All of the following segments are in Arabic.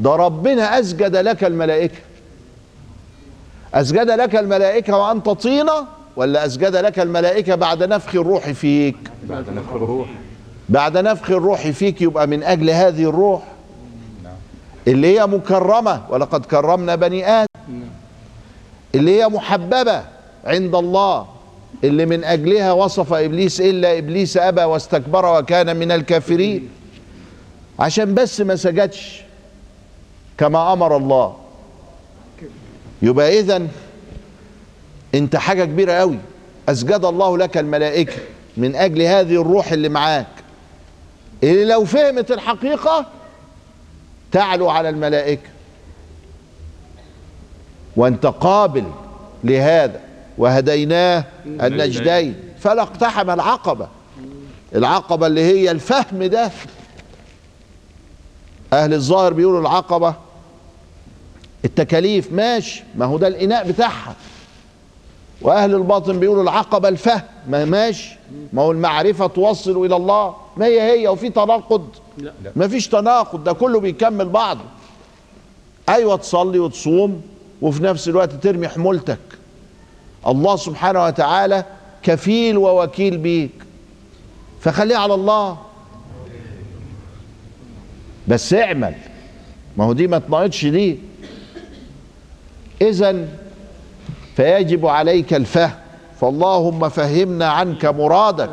ده ربنا أسجد لك الملائكة. أسجد لك الملائكة وأنت طينة ولا أسجد لك الملائكة بعد نفخ الروح فيك؟ بعد نفخ الروح. بعد نفخ الروح فيك يبقى من أجل هذه الروح. اللي هي مكرمة ولقد كرمنا بني آدم. اللي هي محببة عند الله اللي من أجلها وصف إبليس إلا إبليس أبى واستكبر وكان من الكافرين. عشان بس ما سجدش. كما أمر الله. يبقى اذا أنت حاجة كبيرة قوي أسجد الله لك الملائكة من أجل هذه الروح اللي معاك. اللي لو فهمت الحقيقة تعلو على الملائكة. وأنت قابل لهذا. وهديناه النجدين. فلا اقتحم العقبة. العقبة اللي هي الفهم ده. أهل الظاهر بيقولوا العقبة التكاليف ماشي ما هو ده الإناء بتاعها. وأهل الباطن بيقولوا العقبة الفهم ما ماشي. ما هو المعرفة توصل إلى الله. ما هي هي وفي تناقض. لا. ما فيش تناقض ده كله بيكمل بعضه. أيوه تصلي وتصوم وفي نفس الوقت ترمي حمولتك. الله سبحانه وتعالى كفيل ووكيل بيك. فخليه على الله. بس اعمل. ما هو دي ما تناقضش دي. اذا فيجب عليك الفهم فاللهم فهمنا عنك مرادك.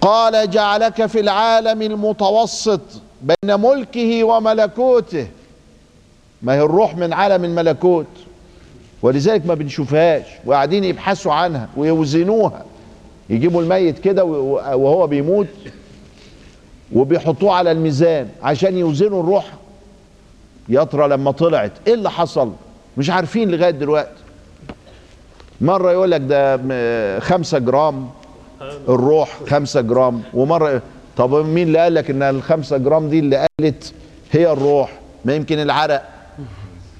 قال جعلك في العالم المتوسط بين ملكه وملكوته. ما هي الروح من عالم الملكوت؟ ولذلك ما بنشوفهاش وقاعدين يبحثوا عنها ويوزنوها. يجيبوا الميت كده وهو بيموت. وبيحطوه على الميزان عشان يوزنوا الروح. يا ترى لما طلعت إيه اللي حصل؟ مش عارفين لغاية دلوقتي. مرة يقول لك ده خمسة جرام الروح خمسة جرام. ومرة طب مين اللي قال لك إن الخمسة جرام دي اللي قالت هي الروح؟ ما يمكن العرق.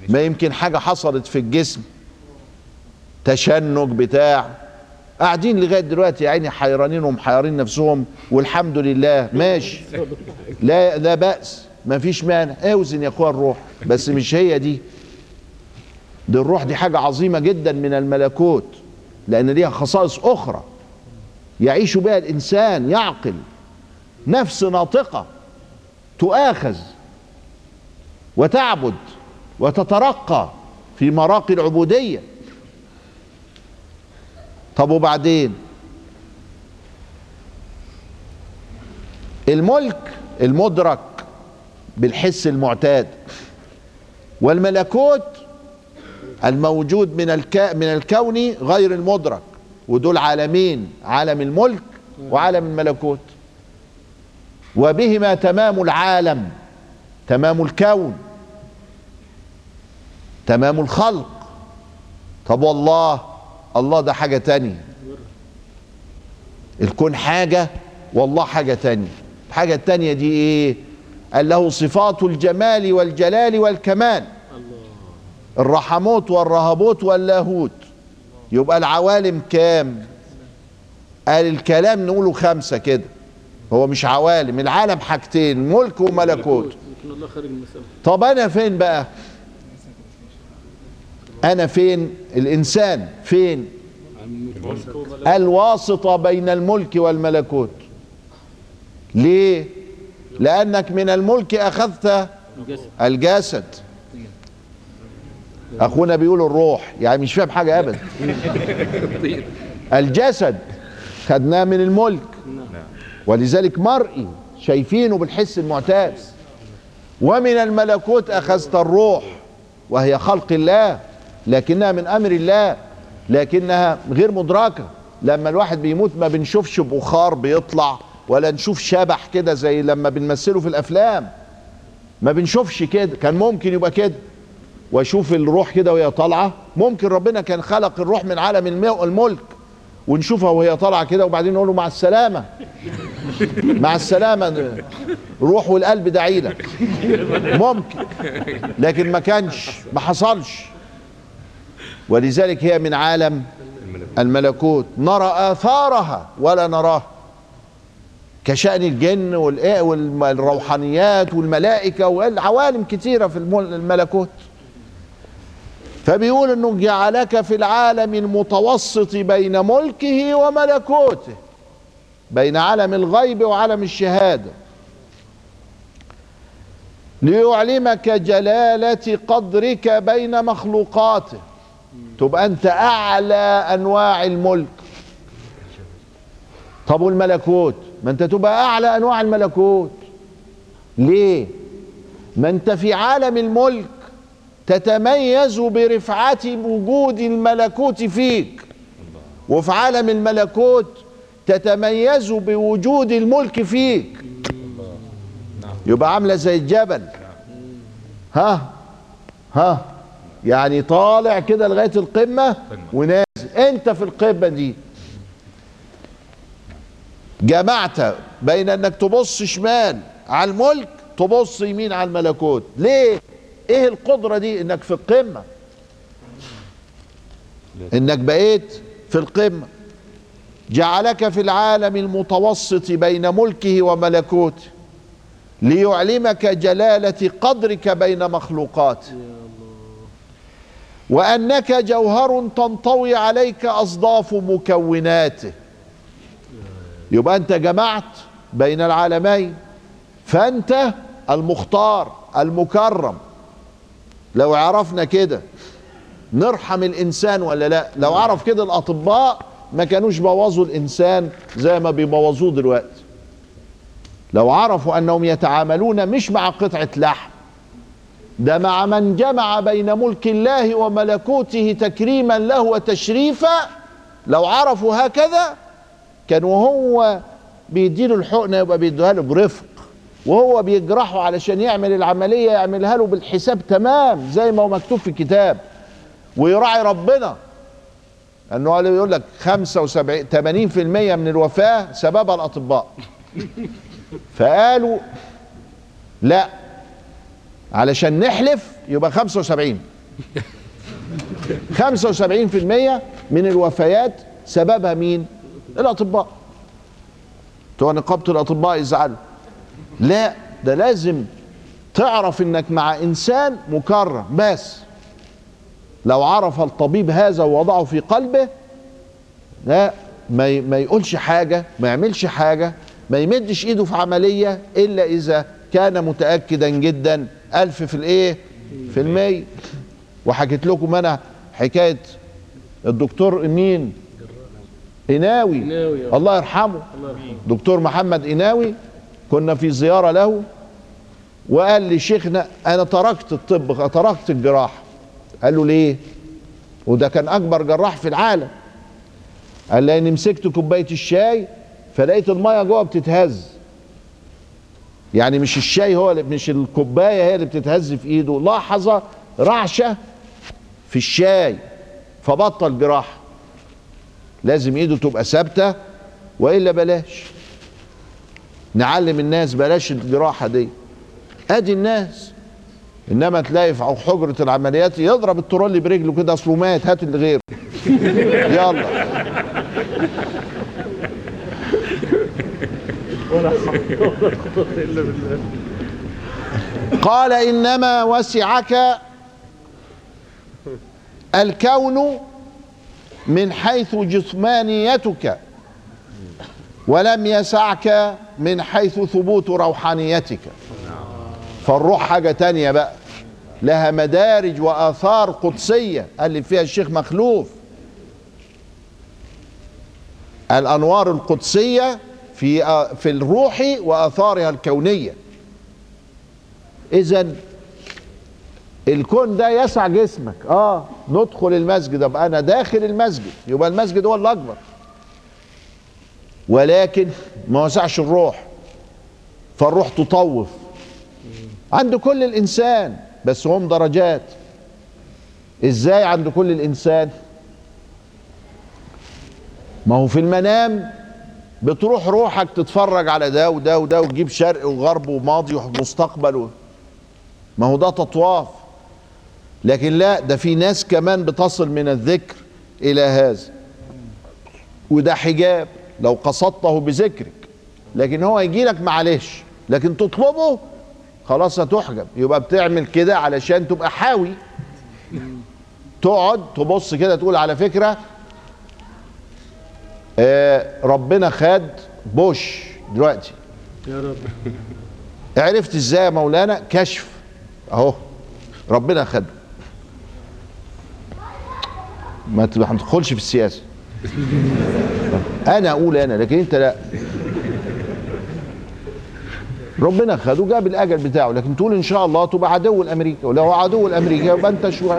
ما يمكن حاجة حصلت في الجسم. تشنج بتاع. قاعدين لغاية دلوقتي يا عيني حيرانين ومحيرين نفسهم والحمد لله ماشي. لا لا بأس ما فيش مانع. اوزن يا اخويا الروح بس مش هي دي. دي الروح دي حاجة عظيمة جدا من الملكوت لأن ليها خصائص أخرى. يعيش بها الإنسان يعقل نفس ناطقة تؤاخذ وتعبد وتترقى في مراقي العبودية. طب وبعدين؟ الملك المدرك بالحس المعتاد. والملكوت الموجود من الك... من الكون غير المدرك. ودول عالمين عالم الملك وعالم الملكوت. وبهما تمام العالم تمام الكون تمام الخلق. طب والله الله ده حاجة تانية. الكون حاجة والله حاجة تانية. الحاجة التانية دي إيه؟ قال له صفات الجمال والجلال والكمال. الرحموت والرهبوت واللاهوت. يبقى العوالم كام؟ قال الكلام نقوله خمسة كده. هو مش عوالم العالم حاجتين ملك وملكوت. طب أنا فين بقى؟ أنا فين؟ الإنسان فين؟ الواسطة بين الملك والملكوت. ليه؟ لأنك من الملك أخذت الجسد. أخونا بيقول الروح يعني مش فاهم حاجة ابدا. الجسد خدناه من الملك. ولذلك مرئي شايفينه بالحس المعتاد. ومن الملكوت أخذت الروح وهي خلق الله. لكنها من أمر الله لكنها غير مدركة. لما الواحد بيموت ما بنشوفش بخار بيطلع ولا نشوف شبح كده زي لما بنمثله في الأفلام. ما بنشوفش كده كان ممكن يبقى كده. وأشوف الروح كده وهي طالعة. ممكن ربنا كان خلق الروح من عالم الملك ونشوفها وهي طالعة كده وبعدين نقول له مع السلامة. مع السلامة روح والقلب داعي لك ممكن. لكن ما كانش ما حصلش. ولذلك هي من عالم الملكوت. نرى آثارها ولا نراها كشأن الجن والروحانيات والملائكة والعوالم كتيرة في المل- الملكوت. فبيقول إنه جعلك في العالم المتوسط بين ملكه وملكوته بين عالم الغيب وعالم الشهادة. ليعلمك جلالة قدرك بين مخلوقاته. تبقى أنت أعلى أنواع الملك. طب والملكوت؟ ما أنت تبقى أعلى أنواع الملكوت. ليه؟ ما أنت في عالم الملك تتميز برفعة وجود الملكوت فيك. وفي عالم الملكوت تتميز بوجود الملك فيك. يبقى عاملة زي الجبل. ها؟ ها؟ يعني طالع كده لغاية القمة ونازل. أنت في القمة دي. جمعت بين أنك تبص شمال على الملك تبص يمين على الملكوت. ليه؟ إيه القدرة دي؟ إنك في القمة. إنك بقيت في القمة. جعلك في العالم المتوسط بين ملكه وملكوته ليعلمك جلالة قدرك بين مخلوقاته وأنك جوهر تنطوي عليك أصداف مكوناته. يبقى أنت جمعت بين العالمين فأنت المختار المكرم. لو عرفنا كده نرحم الإنسان ولا لا؟ لو عرف كده الأطباء ما كانوش بوظوا الإنسان زي ما بيبوظوه دلوقتي. لو عرفوا أنهم يتعاملون مش مع قطعة لحم ده مع من جمع بين ملك الله وملكوته تكريما له وتشريفا. لو عرفوا هكذا كان وهو بيديله الحقنة يبقى بيديها له برفق. وهو بيجرحه علشان يعمل العملية يعملها له بالحساب تمام زي ما هو مكتوب في الكتاب. ويراعي ربنا. انه قال يقول لك 75 80% من الوفاة سببها الأطباء. فقالوا لا علشان نحلف يبقى 75 75% من الوفيات سببها مين؟ الأطباء. بتوع نقابه الأطباء يزعلوا. لا ده لازم تعرف إنك مع إنسان مكرم بس. لو عرف الطبيب هذا ووضعه في قلبه لا ما ما يقولش حاجة ما يعملش حاجة ما يمدش إيده في عملية إلا إذا كان متأكدا جدا ألف في الإيه؟ في المية. وحكيت لكم أنا حكاية الدكتور مين؟ إناوي. إناوي، آه. الله يرحمه. دكتور محمد إناوي كنا في زيارة له وقال لي شيخنا أنا تركت الطب تركت الجراحة. قال له ليه؟ وده كان أكبر جراح في العالم. قال لأني مسكت كوباية الشاي فلقيت المية جوه بتتهز. يعني مش الشاي هو اللي مش الكوباية هي اللي بتتهز في إيده. لاحظ رعشة في الشاي فبطل جراحة. لازم إيده تبقى ثابتة وإلا بلاش. نعلم الناس بلاش الجراحة دي. أدي الناس. إنما تلاقي في حجرة العمليات يضرب الترولي برجله كده أصله مات هات اللي غيره. يلا. قال إنما وسعك الكون من حيث جسمانيتك ولم يسعك من حيث ثبوت روحانيتك. فالروح حاجة تانية بقى. لها مدارج وآثار قدسية قال لي فيها الشيخ مخلوف. الأنوار القدسية في في الروح وآثارها الكونية. إذا الكون ده يسع جسمك. آه ندخل المسجد. أبقى أنا داخل المسجد. يبقى المسجد هو الأكبر. ولكن ما وسعش الروح. فالروح تطوف. عند كل الإنسان. بس هم درجات. إزاي عند كل الإنسان؟ ما هو في المنام بتروح روحك تتفرج على ده وده وده وتجيب شرق وغرب وماضي ومستقبل و... ما هو ده تطواف. لكن لا ده في ناس كمان بتصل من الذكر إلى هذا. وده حجاب. لو قصدته بذكرك. لكن هو يجي لك معلش. لكن تطلبه خلاص هتحجب. يبقى بتعمل كده علشان تبقى حاوي. تقعد تبص كده تقول على فكرة ربنا خد بوش دلوقتي. يا رب. عرفت إزاي يا مولانا؟ كشف. اهو ربنا خده ما تدخلش في السياسة. أنا أقول أنا لكن انت لا. ربنا خده جاب الاجل بتاعه لكن تقول ان شاء الله تبقى عدو الامريكا ولو عدو الامريكا يبقى انت شو؟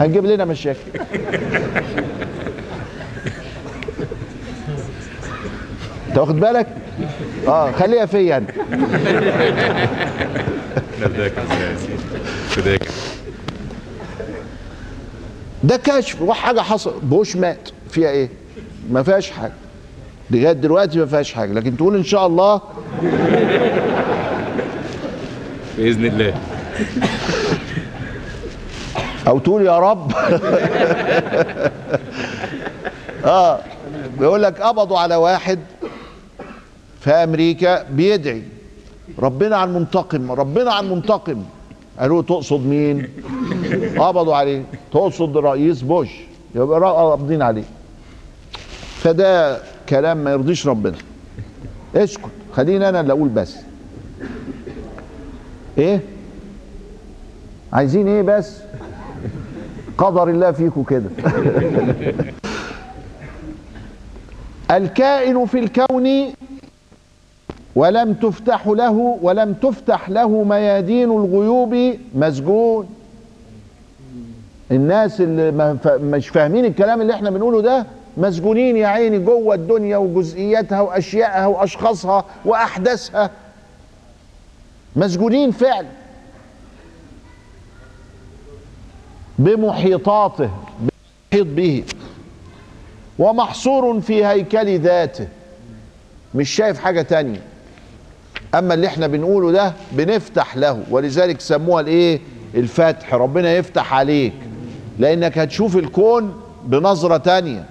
هنجيب لنا مشاكل. واخد بالك؟ آه خليها فيا أنا. ده كشف وحاجه حصل. بوش مات. فيها إيه؟ ما فيهاش حاجة. لغاية دلوقتي ما فيهاش حاجة. لكن تقول إن شاء الله بإذن الله. أو تقول يا رب. آه بيقول لك قبضوا على واحد في أمريكا بيدعي. ربنا على المنتقم ربنا على المنتقم قالوا تقصد مين؟ قبضوا عليه. تقصد رئيس بوش. يبقى قابضين عليه. فده كلام ما يرضيش ربنا. اسكت. خليني أنا اللي أقول بس. إيه؟ عايزين إيه بس؟ قدر الله فيكم كده. الكائن في الكون ولم تفتح له ولم تفتح له ميادين الغيوب مسجون الناس اللي مش فاهمين الكلام اللي إحنا بنقوله ده مسجونين يا عيني جوه الدنيا وجزئياتها وأشيائها وأشخاصها وأحداثها. مسجونين فعلا. بمحيطاته بمحيط به. ومحصور في هيكل ذاته. مش شايف حاجة تانية. أما اللي إحنا بنقوله ده بنفتح له ولذلك سموها الإيه؟ الفتح. ربنا يفتح عليك لأنك هتشوف الكون بنظرة تانية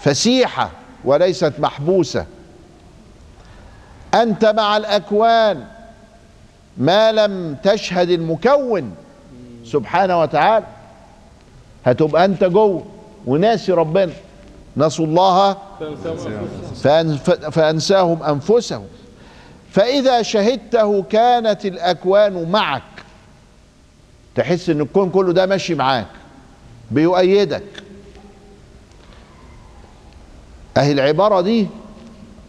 فسيحة وليست محبوسة. أنت مع الأكوان ما لم تشهد المكون سبحانه وتعالى هتبقى أنت جوه وناسي ربنا. نسوا الله فأنساهم أنفسهم. فإذا شهدته كانت الأكوان معك. تحس إن الكون كله ده ماشي معاك بيؤيدك. أهي العبارة دي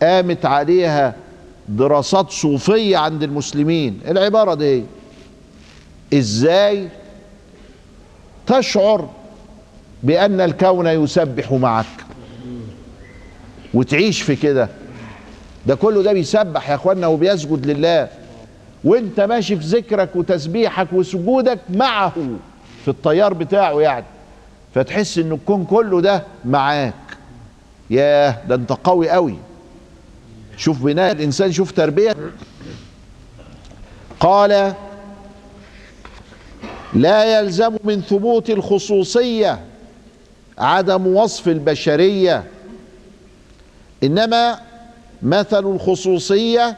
قامت عليها دراسات صوفية عند المسلمين. العبارة دي إزاي تشعر بأن الكون يسبح معك وتعيش في كده؟ ده كله ده بيسبح يا اخوانا وبيسجد لله. وانت ماشي في ذكرك وتسبيحك وسجودك معه في الطيار بتاعه يعني. فتحس إن الكون كله ده معاك. ياه ده أنت قوي قوي شوف بناء الإنسان شوف تربية. قال لا يلزم من ثبوت الخصوصية عدم وصف البشرية إنما مثل الخصوصية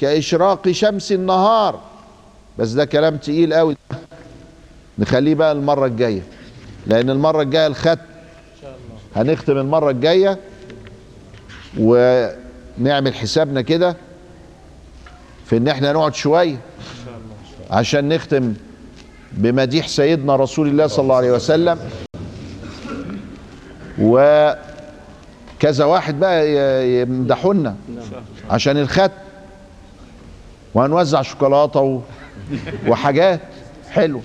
كإشراق شمس النهار. بس ده كلام تقيل قوي. نخليه بقى المرة الجاية. لأن المرة الجاية الختم هنختم المرة الجاية ونعمل حسابنا كده في إن إحنا نقعد شوية عشان نختم بمديح سيدنا رسول الله صلى الله عليه وسلم. وكذا واحد بقى يمدحونا عشان الختم وهنوزع شوكولاتة وحاجات. حلوة